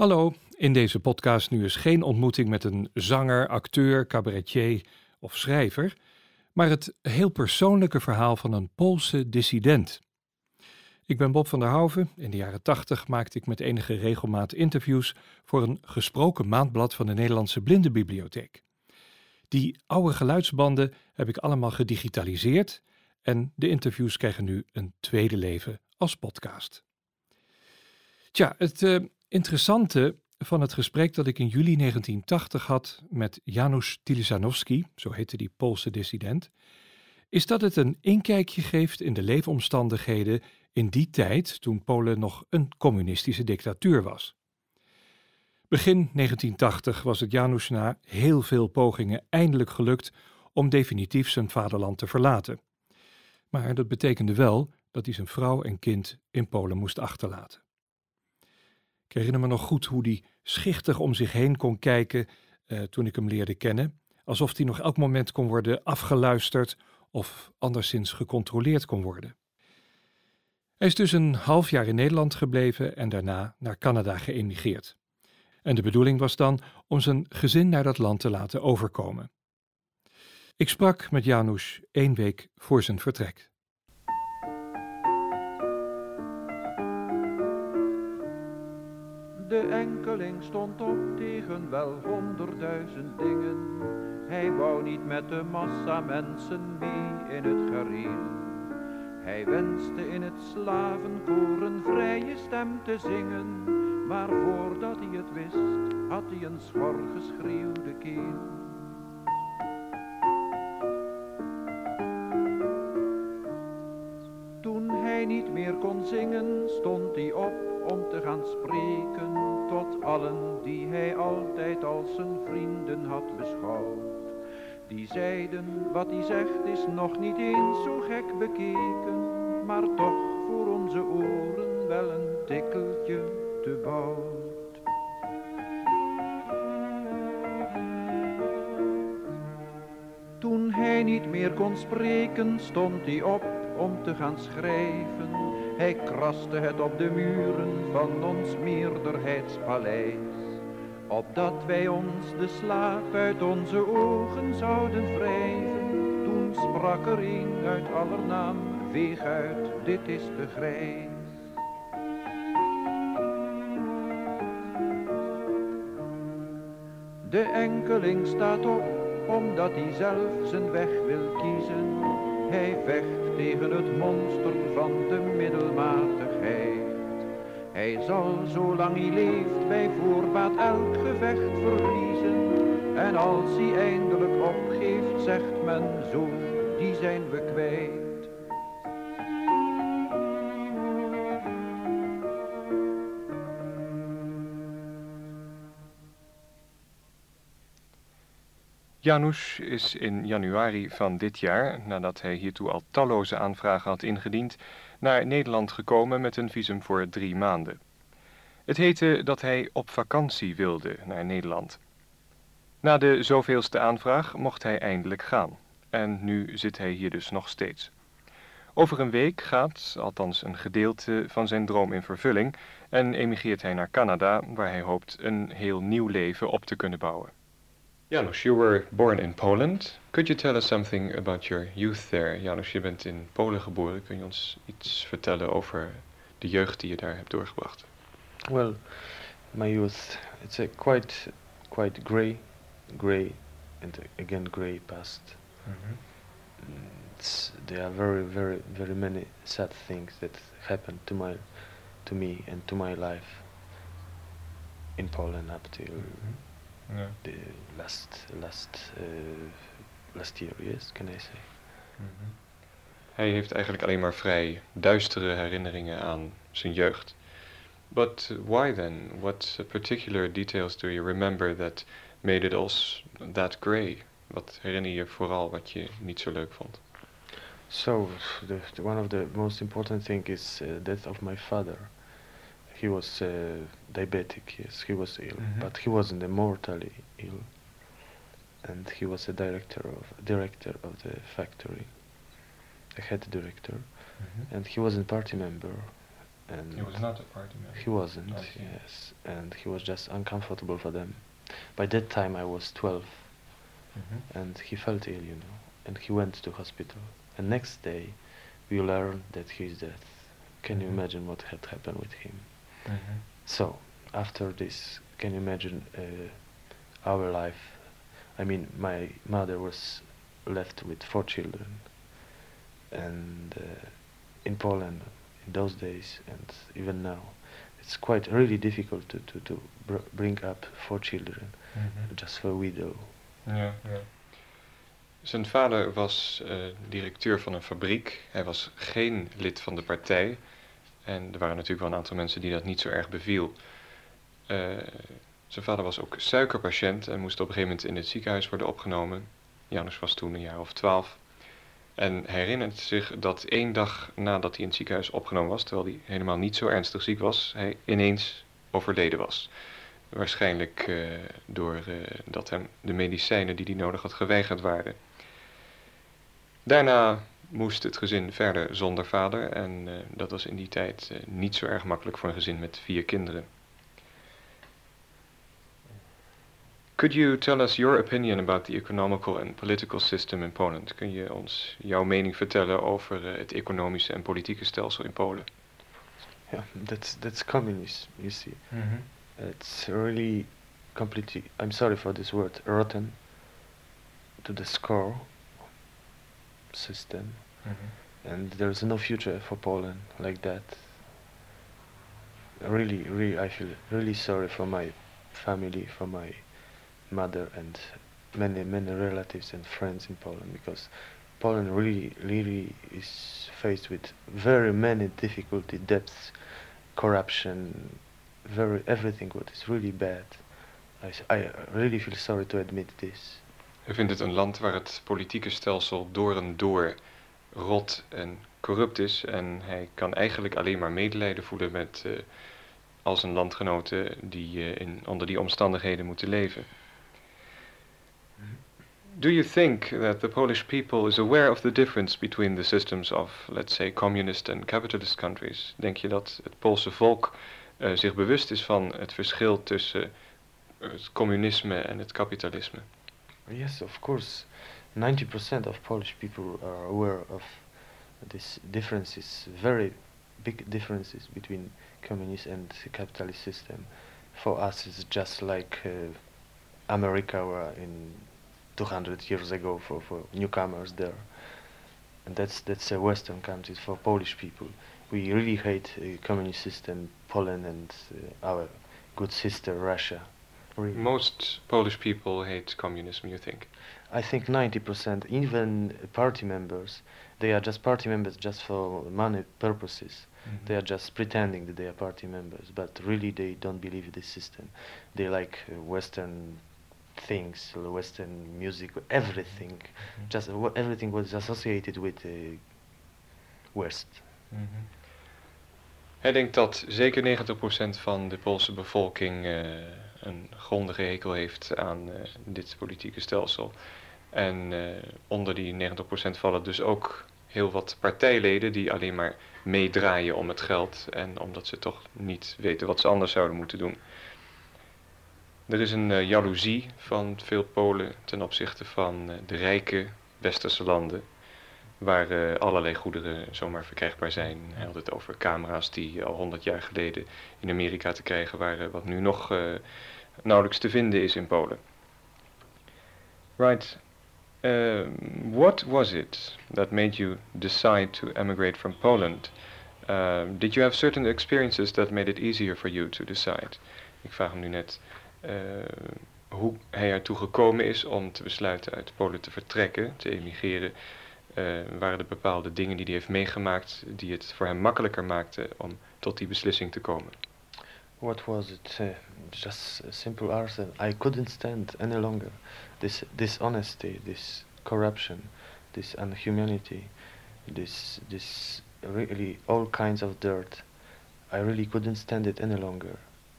Hallo, in deze podcast nu is geen ontmoeting met een zanger, acteur, cabaretier of schrijver, maar het heel persoonlijke verhaal van een Poolse dissident. Ik ben Bob van der Houven. In de jaren tachtig maakte ik met enige regelmaat interviews voor een gesproken maandblad van de Nederlandse Blindenbibliotheek. Die oude geluidsbanden heb ik allemaal gedigitaliseerd en de interviews krijgen nu een tweede leven als podcast. Tja, het uh, interessante van het gesprek dat ik in juli 1980 had met Janusz Tilizanowski, zo heette die Poolse dissident, is dat het een inkijkje geeft in de leefomstandigheden in die tijd toen Polen nog een communistische dictatuur was. Begin 1980 was het Janusz na heel veel pogingen eindelijk gelukt om definitief zijn vaderland te verlaten. Maar dat betekende wel dat hij zijn vrouw en kind in Polen moest achterlaten. Ik herinner me nog goed hoe hij schichtig om zich heen kon kijken uh, toen ik hem leerde kennen, alsof hij nog elk moment kon worden afgeluisterd of anderszins gecontroleerd kon worden. Hij is dus een half jaar in Nederland gebleven en daarna naar Canada geëmigreerd. En de bedoeling was dan om zijn gezin naar dat land te laten overkomen. Ik sprak met Janusz één week voor zijn vertrek. De enkeling stond op tegen wel honderdduizend dingen. Hij wou niet met de massa mensen mee in het gareel. Hij wenste in het slavenkoor een vrije stem te zingen. Maar voordat hij het wist, had hij een schor geschreeuwde keel. Toen hij niet meer kon zingen, stond hij op om te gaan spreken tot allen die hij altijd als zijn vrienden had beschouwd. Die zeiden, wat hij zegt is nog niet eens zo gek bekeken, maar toch voor onze oren wel een tikkeltje te bout. Toen hij niet meer kon spreken, stond hij op om te gaan schrijven hij kraste het op de muren van ons meerderheidspaleis. Opdat wij ons de slaap uit onze ogen zouden wrijven. Toen sprak er een uit aller naam, veeg uit, dit is te grijs. De enkeling staat op, omdat hij zelf zijn weg wil kiezen. Hij vecht tegen het monster van de middelmatigheid. Hij zal zolang hij leeft bij voorbaat elk gevecht verliezen. En als hij eindelijk opgeeft, zegt men zo, die zijn we kwijt. Janusz is in januari van dit jaar, nadat hij hiertoe al talloze aanvragen had ingediend, naar Nederland gekomen met een visum voor drie maanden. Het heette dat hij op vakantie wilde naar Nederland. Na de zoveelste aanvraag mocht hij eindelijk gaan. En nu zit hij hier dus nog steeds. Over een week gaat, althans een gedeelte van zijn droom in vervulling, en emigreert hij naar Canada, waar hij hoopt een heel nieuw leven op te kunnen bouwen. Janusz, you were born in Poland. Could you tell us something about your youth there? Janusz, je bent in Polen geboren. Kun je ons iets vertellen over de jeugd die je daar hebt doorgebracht? Well, my youth, it's a quite, quite grey, grey, and again grey past. Mm -hmm. there are very, very, very many sad things that happened to my, to me and to my life in Poland up till. Mm -hmm the last last uh, last year, yes, can I say? Mm -hmm. Hij heeft eigenlijk alleen maar vrij duistere herinneringen aan zijn jeugd. But why then? What particular details do you remember that made it all that grey? Wat herinner je vooral wat je niet zo leuk vond? So, the, the one of the most important thing is uh, death of my father he was uh, diabetic. Yes, he was ill, mm-hmm. but he wasn't mortally ill. And he was a director of director of the factory, a head director, mm-hmm. and he wasn't party member. and He was not a party member. he wasn't. Yes, and he was just uncomfortable for them. By that time, I was 12, Mhm. and he felt ill, you know, and he went to hospital. And next day, we learned that he is dead. Can you Mhm. imagine what had happened with him? Mhm. So, after this, can you imagine uh, our life? I mean, my mother was left with four children, and uh, in Poland, in those days, and even now, it's quite really difficult to, to, to br- bring up four children Mhm. just for a widow. Ja, ja. Zijn vader was eh, directeur van een fabriek. Hij was geen lid van de partij. En er waren natuurlijk wel een aantal mensen die dat niet zo erg beviel. Eh, zijn vader was ook suikerpatiënt en moest op een gegeven moment in het ziekenhuis worden opgenomen. Janus was toen een jaar of twaalf. En herinnert zich dat één dag nadat hij in het ziekenhuis opgenomen was, terwijl hij helemaal niet zo ernstig ziek was, hij ineens overleden was. Waarschijnlijk eh, doordat dat hem de medicijnen die hij nodig had geweigerd waren. Daarna moest het gezin verder zonder vader en eh, dat was in die tijd eh, niet zo erg makkelijk voor een gezin met vier kinderen. Could you tell us your opinion about the economical and political system in Poland? Kun je ons jouw mening vertellen over eh, het economische en politieke stelsel in Polen? Yeah, that's that's communism. You see, it's really completely. I'm sorry for this word, rotten. To the score system, mm-hmm. and there's no future for Poland like that. Really, really, I feel really sorry for my family, for my mother, and many, many relatives and friends in Poland because Poland really, really is faced with very many difficulty, depths, corruption, very everything what is really bad. I, I really feel sorry to admit this. U vindt het een land waar het politieke stelsel door en door rot en corrupt is. En hij kan eigenlijk alleen maar medelijden voelen met eh, al zijn landgenoten die eh, in, onder die omstandigheden moeten leven. Do you think that the Polish people is aware of the difference between the systems of, let's say, communist and capitalist countries? Denk je dat het Poolse volk eh, zich bewust is van het verschil tussen het communisme en het kapitalisme? Yes, of course. 90% of Polish people are aware of these differences, very big differences between communist and capitalist system. For us, it's just like uh, America were in 200 years ago for, for newcomers there. And that's that's a Western country for Polish people. We really hate uh, communist system, Poland and uh, our good sister Russia. Most Polish people hate communism, you think? I think 90%, even party members, they are just party members just for money purposes. They are just pretending that they are party members, but really they don't believe this system. They like uh, Western things, uh, Western music, everything, just uh, everything was associated with uh, West. Mhm. Hij denkt dat zeker 90% van de Poolse bevolking eh, een grondige hekel heeft aan eh, dit politieke stelsel. En eh, onder die 90% vallen dus ook heel wat partijleden die alleen maar meedraaien om het geld en omdat ze toch niet weten wat ze anders zouden moeten doen. Er is een eh, jaloezie van veel Polen ten opzichte van de rijke westerse landen waar eh, allerlei goederen zomaar verkrijgbaar zijn. Hij had het over camera's die al 100 jaar geleden in Amerika te krijgen waren, wat nu nog eh, nauwelijks te vinden is in Polen. Right. Um, what was it that made you decide to emigrate from Poland? Did you have certain experiences that made it easier for you to decide? Ik vraag hem nu net eh, hoe hij ertoe gekomen is om te besluiten uit Polen te vertrekken, te emigreren. Eh, waren er bepaalde dingen die hij heeft meegemaakt die het voor hem makkelijker maakten om tot die beslissing te komen? What was it? Uh, just simple answer. I couldn't stand any longer this dishonesty, this corruption, this inhumanity, this this really all kinds of dirt. I really couldn't stand it any longer.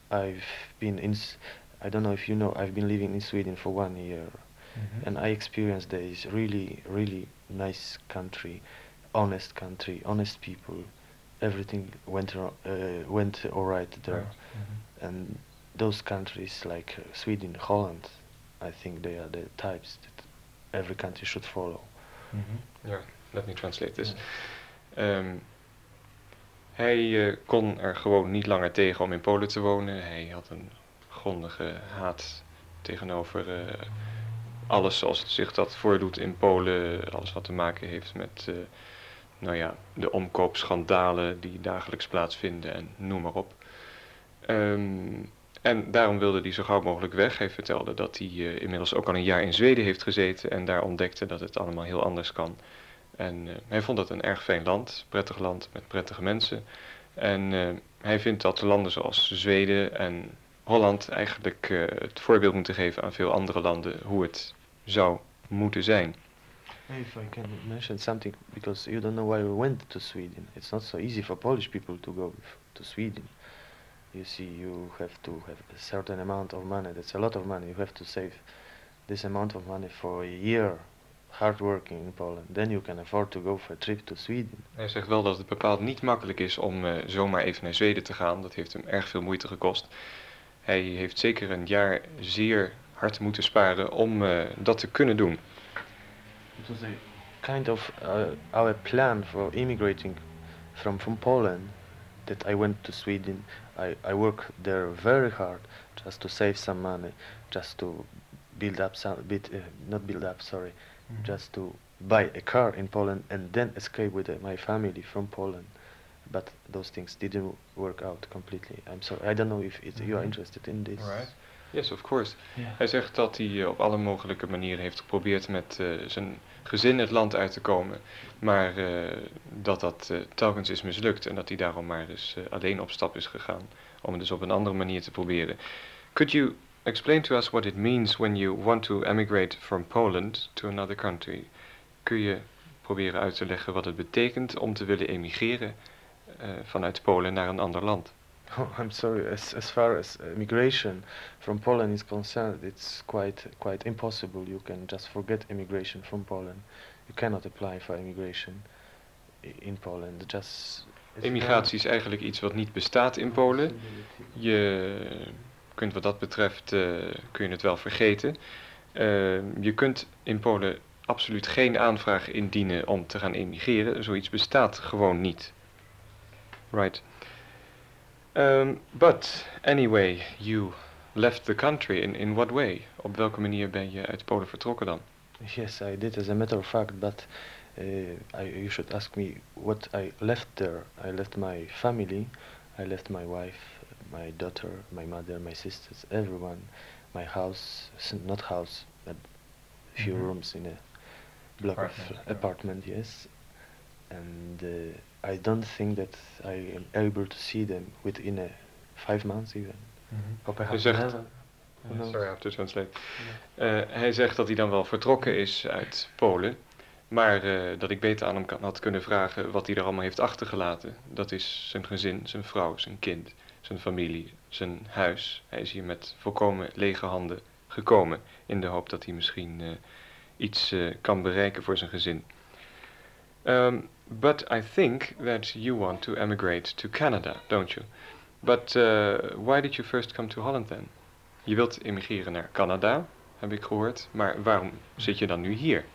I've been in. I don't know if you know. I've been living in Sweden for one year, and I experienced this really, really nice country, honest country, honest people, everything went ro- uh, went all right there. Right. Mhm. And those countries like uh, Sweden, Holland, I think they are the types that every country should follow. Mhm. Let me translate this. Ehm, hij eh, kon er gewoon niet langer tegen om in Polen te wonen. Hij had een grondige haat tegenover eh, alles zoals het zich dat voordoet in Polen. Alles wat te maken heeft met eh, nou ja, de omkoopschandalen die dagelijks plaatsvinden en noem maar op. Ehm, en daarom wilde hij zo gauw mogelijk weg. Hij vertelde dat hij eh, inmiddels ook al een jaar in Zweden heeft gezeten en daar ontdekte dat het allemaal heel anders kan. En eh, hij vond dat een erg fijn land, prettig land met prettige mensen. En hij vindt dat landen zoals Zweden en Holland eigenlijk het voorbeeld moeten geven aan veel andere landen hoe het zou moeten zijn. If I can mention something, because you don't know why we went to Sweden. It's not so easy for Polish people to go to Sweden. You see, you have to have a certain amount of money. That's a lot of money. You have to save this amount of money for a year, hard working in Poland. Then you can afford to go for a trip to Sweden. Hij zegt wel dat het bepaald niet makkelijk is om eh, zomaar even naar Zweden te gaan. Dat heeft hem erg veel moeite gekost. Hij heeft zeker een jaar zeer hard moeten sparen om eh, dat te kunnen doen. It was a kind of uh, our plan for immigrating from from Poland. That I went to Sweden. I I work there very hard just to save some money, just to build up some bit, uh, not build up, sorry, Mhm. just to buy a car in Poland and then escape with uh, my family from Poland. But those things didn't work out completely. I'm sorry. I don't know if it, you are Mhm. interested in this. Right. Yes, of course. Yeah. Hij zegt dat hij eh, op alle mogelijke manieren heeft geprobeerd met eh, zijn gezin het land uit te komen. Maar eh, dat dat telkens is mislukt en dat hij daarom maar dus alleen op stap is gegaan. Om het dus op een andere manier te proberen. Could you explain to us what it means when you want to emigrate from Poland to another country? Kun je proberen uit te leggen wat het betekent om te willen emigreren vanuit Polen naar een ander land? Oh, I'm sorry. As as far as uh, immigration from Poland is concerned, it's quite quite impossible. You can just forget immigration from Poland. You cannot apply for immigration in Poland. Just it's Immigratie is eigenlijk iets wat niet bestaat in Polen. Je kunt wat dat betreft, eh, kun je het wel vergeten. Eh, je kunt in Polen absoluut geen aanvraag indienen om te gaan emigreren. Zoiets bestaat gewoon niet. Right. Um, but anyway, you left the country. In, in what way? Op welke manier ben je uit Polen vertrokken dan? Yes, I did as a matter of fact, but uh, I, you should ask me what I left there. I left my family, I left my wife, my daughter, my mother, my sisters, everyone, my house, not house, but few Mhm. rooms in a block of Apartment, yeah. apartment, yes. And uh, I don't think that I am able to see them within a five months even. Or perhaps zegt-? Sorry, I have to translate. Eh, hij zegt dat hij dan wel vertrokken is uit Polen. Maar eh, dat ik beter aan hem kan, had kunnen vragen wat hij er allemaal heeft achtergelaten. Dat is zijn gezin, zijn vrouw, zijn kind, zijn familie, zijn huis. Hij is hier met volkomen lege handen gekomen. In de hoop dat hij misschien eh, iets eh, kan bereiken voor zijn gezin. Um, but I think that you want to emigrate to Canada, don't you? But uh, why did you first come to Holland then? Je wilt emigreren naar Canada, heb ik gehoord. Maar waarom zit je dan nu hier?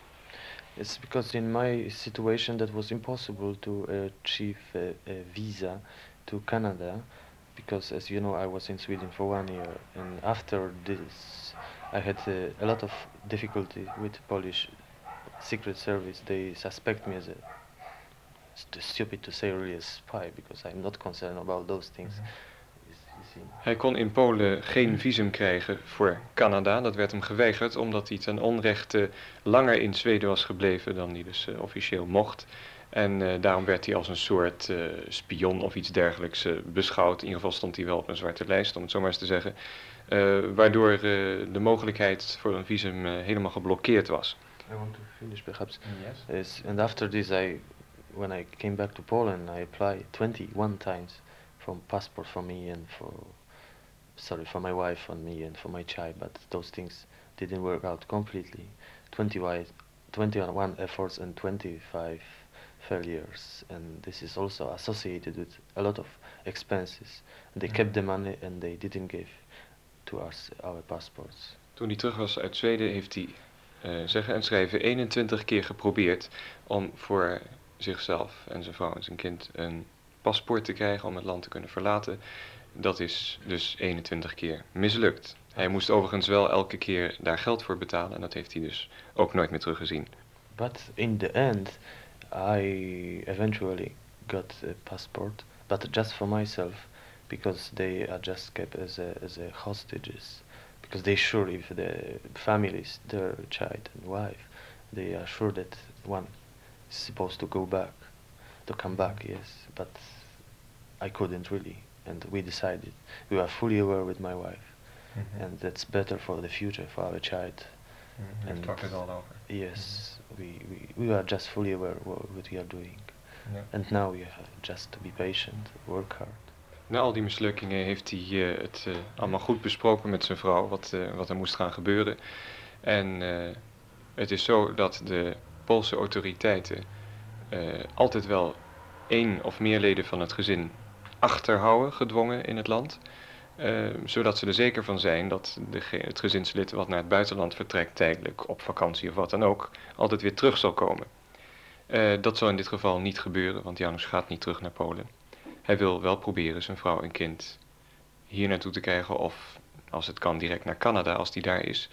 It's because in my situation that was impossible to achieve a, a visa to Canada because as you know I was in Sweden for one year and after this I had uh, a lot of difficulty with Polish secret service they suspect me as a st- stupid to say really a spy because I'm not concerned about those things Mhm. Hij kon in Polen geen visum krijgen voor Canada. Dat werd hem geweigerd omdat hij ten onrechte langer in Zweden was gebleven dan hij dus eh, officieel mocht. En eh, daarom werd hij als een soort eh, spion of iets dergelijks eh, beschouwd. In ieder geval stond hij wel op een zwarte lijst, om het zo maar eens te zeggen. Eh, waardoor eh, de mogelijkheid voor een visum helemaal geblokkeerd was. I want to finish perhaps Yes. Yes, and after this, I, when I came back to Poland, I applied 21 times for passport for me and for, sorry, for my wife and me and for my child, but those things didn't work out completely. 20 wi- 21 efforts and 25 failures, and this is also associated with a lot of expenses. They kept the money and they didn't give to us our passports. Toen hij terug was uit Zweden heeft hij zeggen en schrijven 21 keer geprobeerd om voor zichzelf en zijn vrouw en zijn kind een paspoort te krijgen om het land te kunnen verlaten. Dat is dus 21 keer mislukt. Hij moest overigens wel elke keer daar geld voor betalen en dat heeft hij dus ook nooit meer teruggezien. But in the end, I eventually got a passport, but just for myself, because they are just kept as a, as a hostages, because they sure if the families, their child and wife, they are sure that one is supposed to go back, to come back, yes, but I couldn't really, and we decided, we were fully aware with my wife, and that's better for the future for our child. Mm-hmm. and- talked it all over. Yes, we, we, we are just fully aware what, what we are doing. And now we have just to be patient, work hard. Na al die mislukkingen heeft hij eh, het eh, allemaal goed besproken met zijn vrouw, wat, eh, wat er moest gaan gebeuren. En het is zo dat de Poolse autoriteiten altijd wel één of meer leden van het gezin achterhouden, gedwongen in het land. zodat ze er zeker van zijn dat de, het gezinslid wat naar het buitenland vertrekt, tijdelijk op vakantie of wat dan ook, altijd weer terug zal komen. Dat zal in dit geval niet gebeuren, want Janusz gaat niet terug naar Polen. Hij wil wel proberen zijn vrouw en kind hier naartoe te krijgen of als het kan direct naar Canada als die daar is.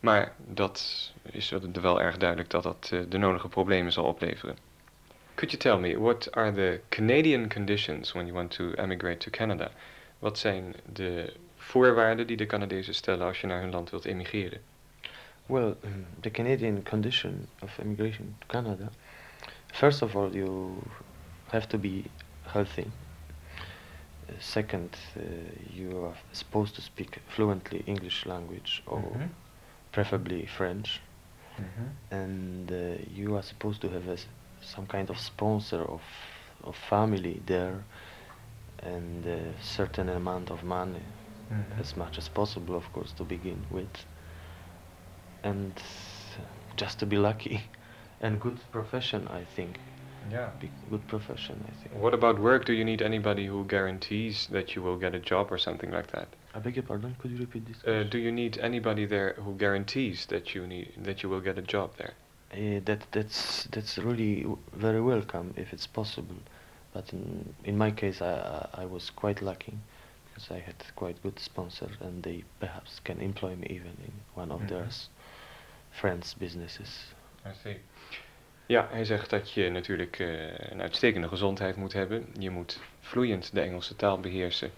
Maar dat is wel erg duidelijk dat dat eh, de nodige problemen zal opleveren. Could you tell me, what are the Canadian conditions when you want to emigrate to Canada? Wat zijn de voorwaarden die de Canadezen stellen als je naar hun land wilt emigreren? Well, um, the Canadian condition of immigration to Canada, first of all, you have to be healthy. Second, uh, you are supposed to speak fluently English language or preferably French. and uh, you are supposed to have a some kind of sponsor of of family there and a certain amount of money. As much as possible of course to begin with. And just to be lucky and good profession i think Yeah. Be good profession i think What about work? Do you need anybody who guarantees that you will get a job or something like that? i beg your pardon could you repeat this Uh, do you need anybody there who guarantees that you need that you will get a job there? Uh, that that's that's really w- very welcome if it's possible, but in in my case I I, I was quite lucky because I had quite good sponsor and they perhaps can employ me even in one of Mhm. their friends' businesses. I see. Ja, hij zegt dat je natuurlijk eh, een uitstekende gezondheid moet hebben. Je moet vloeiend de Engelse taal beheersen.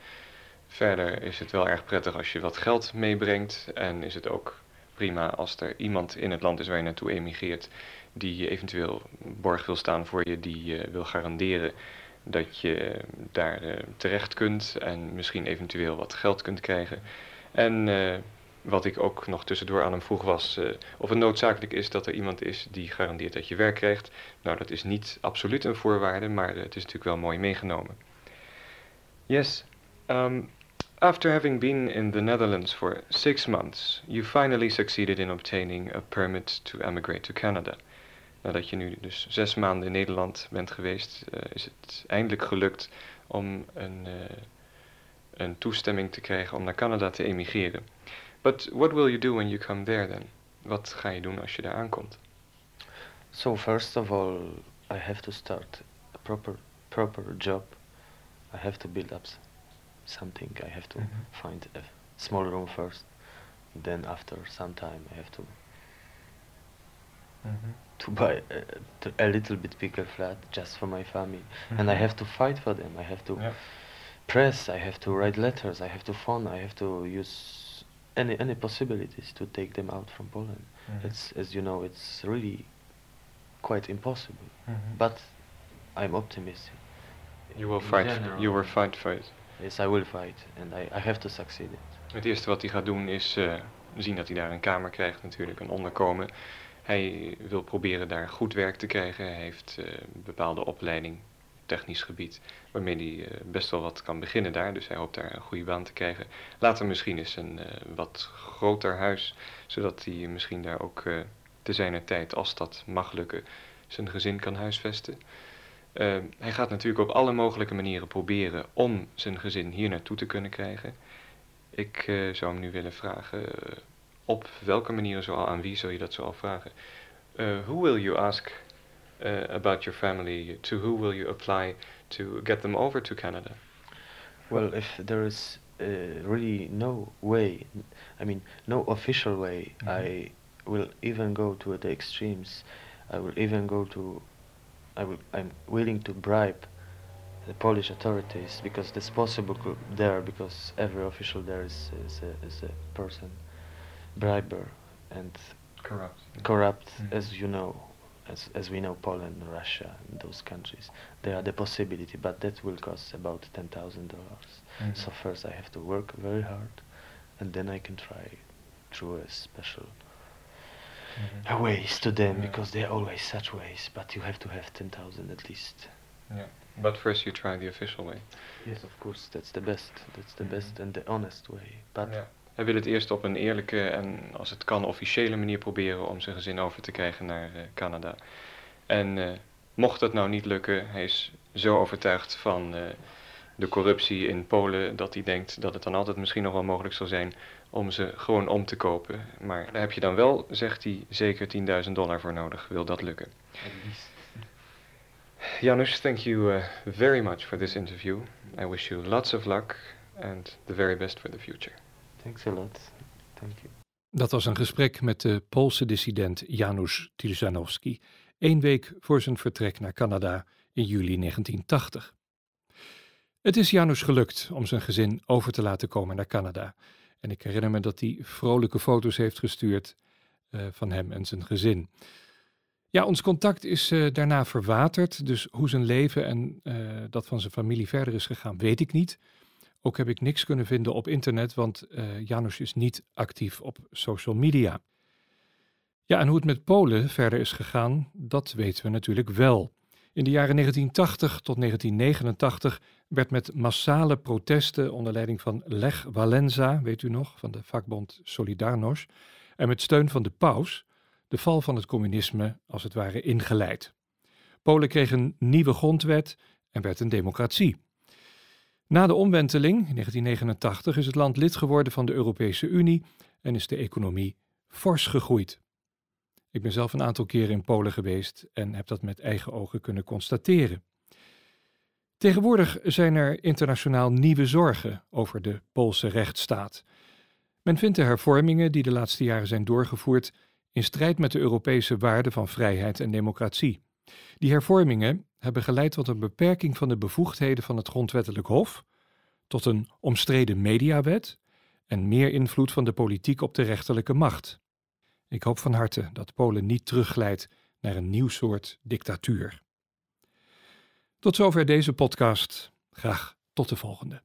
Verder is het wel erg prettig als je wat geld meebrengt. En is het ook prima als er iemand in het land is waar je naartoe emigreert. die eventueel borg wil staan voor je, die wil garanderen dat je daar eh, terecht kunt. en misschien eventueel wat geld kunt krijgen. En. eh, wat ik ook nog tussendoor aan hem vroeg was eh, of het noodzakelijk is dat er iemand is die garandeert dat je werk krijgt. Nou, dat is niet absoluut een voorwaarde, maar eh, het is natuurlijk wel mooi meegenomen. Yes. Um, after having been in the Netherlands for six months, you finally succeeded in obtaining a permit to emigrate to Canada. Nadat je nu dus zes maanden in Nederland bent geweest, eh, is het eindelijk gelukt om een, een toestemming te krijgen om naar Canada te emigreren. But what will you do when you come there then? Wat ga je doen als je daar aankomt? So first of all, I have to start a proper proper job. I have to build up something. I have to Mhm. find a small room first. Then after some time, I have to to buy a little bit bigger flat just for my family. And I have to fight for them. I have to Ja. press. I have to write letters. I have to phone. I have to use any any possibilities to take them out from Poland. It's as you know, it's really quite impossible. But I'm optimistic. You will In fight. general, You will fight for it. Yes, I will fight, and I, I have to succeed it. Het eerste wat hij gaat doen is eh, zien dat hij daar een kamer krijgt, natuurlijk een onderkomen. Hij wil proberen daar goed werk te krijgen. Hij heeft eh, een bepaalde opleiding, technisch gebied, waarmee hij eh, best wel wat kan beginnen daar. Dus hij hoopt daar een goede baan te krijgen. Later misschien eens een eh, wat groter huis, zodat hij misschien daar ook eh, te zijner tijd, als dat mag lukken, zijn gezin kan huisvesten. Ehm, hij gaat natuurlijk op alle mogelijke manieren proberen om zijn gezin hier naartoe te kunnen krijgen. Ik zou hem nu willen vragen, op welke manieren zoal, aan wie zou je dat zoal vragen? Who will you ask about your family? To who will you apply to get them over to Canada? Well, if there is really no way, I mean, no official way, mm -hmm. I will even go to the extremes. I will even go to I will, I'm willing to bribe the Polish authorities because it's possible there because every official there is, is, a, is a person briber and corrupt corrupt mm -hmm. as you know as, as we know Poland Russia and those countries there are the possibility but that will cost about ten thousand dollars mm -hmm. so first I have to work very hard and then I can try through a special mm-hmm. ways to them yeah. because they're always such ways. But you have to have ten thousand at least. Yeah, but first you try the official way. Yes, of course, that's the best. That's the mm-hmm. best and the honest way. But yeah. Hij wil het eerst op een eerlijke en als het kan officiële manier proberen om zijn gezin over te krijgen naar uh, Canada. En uh, mocht dat nou niet lukken, hij is zo overtuigd van uh, de corruptie in Polen dat hij denkt dat het dan altijd misschien nog wel mogelijk zal zijn om ze gewoon om te kopen. Maar daar heb je dan wel, zegt hij, zeker 10.000 dollar voor nodig. Wil dat lukken? Janusz, thank you uh, very much for this interview. I wish you lots of luck and the very best for the future. Dat was een gesprek met de Poolse dissident Janusz Tilzanowski, één week voor zijn vertrek naar Canada in juli 1980. Het is Janusz gelukt om zijn gezin over te laten komen naar Canada. En ik herinner me dat hij vrolijke foto's heeft gestuurd uh, van hem en zijn gezin. Ja, ons contact is uh, daarna verwaterd. Dus hoe zijn leven en uh, dat van zijn familie verder is gegaan, weet ik niet. Ook heb ik niks kunnen vinden op internet, want Janusz is niet actief op social media. Ja, en hoe het met Polen verder is gegaan, dat weten we natuurlijk wel. In de jaren 1980 tot 1989 werd met massale protesten onder leiding van Lech Walenza, weet u nog, van de vakbond Solidarność, en met steun van de paus, de val van het communisme als het ware ingeleid. Polen kreeg een nieuwe grondwet en werd een democratie. Na de omwenteling in 1989 is het land lid geworden van de Europese Unie en is de economie fors gegroeid. Ik ben zelf een aantal keren in Polen geweest en heb dat met eigen ogen kunnen constateren. Tegenwoordig zijn er internationaal nieuwe zorgen over de Poolse rechtsstaat. Men vindt de hervormingen die de laatste jaren zijn doorgevoerd in strijd met de Europese waarden van vrijheid en democratie. Die hervormingen hebben geleid tot een beperking van de bevoegdheden van het Grondwettelijk Hof, tot een omstreden mediawet en meer invloed van de politiek op de rechterlijke macht. Ik hoop van harte dat Polen niet terugglijdt naar een nieuw soort dictatuur. Tot zover deze podcast. Graag tot de volgende.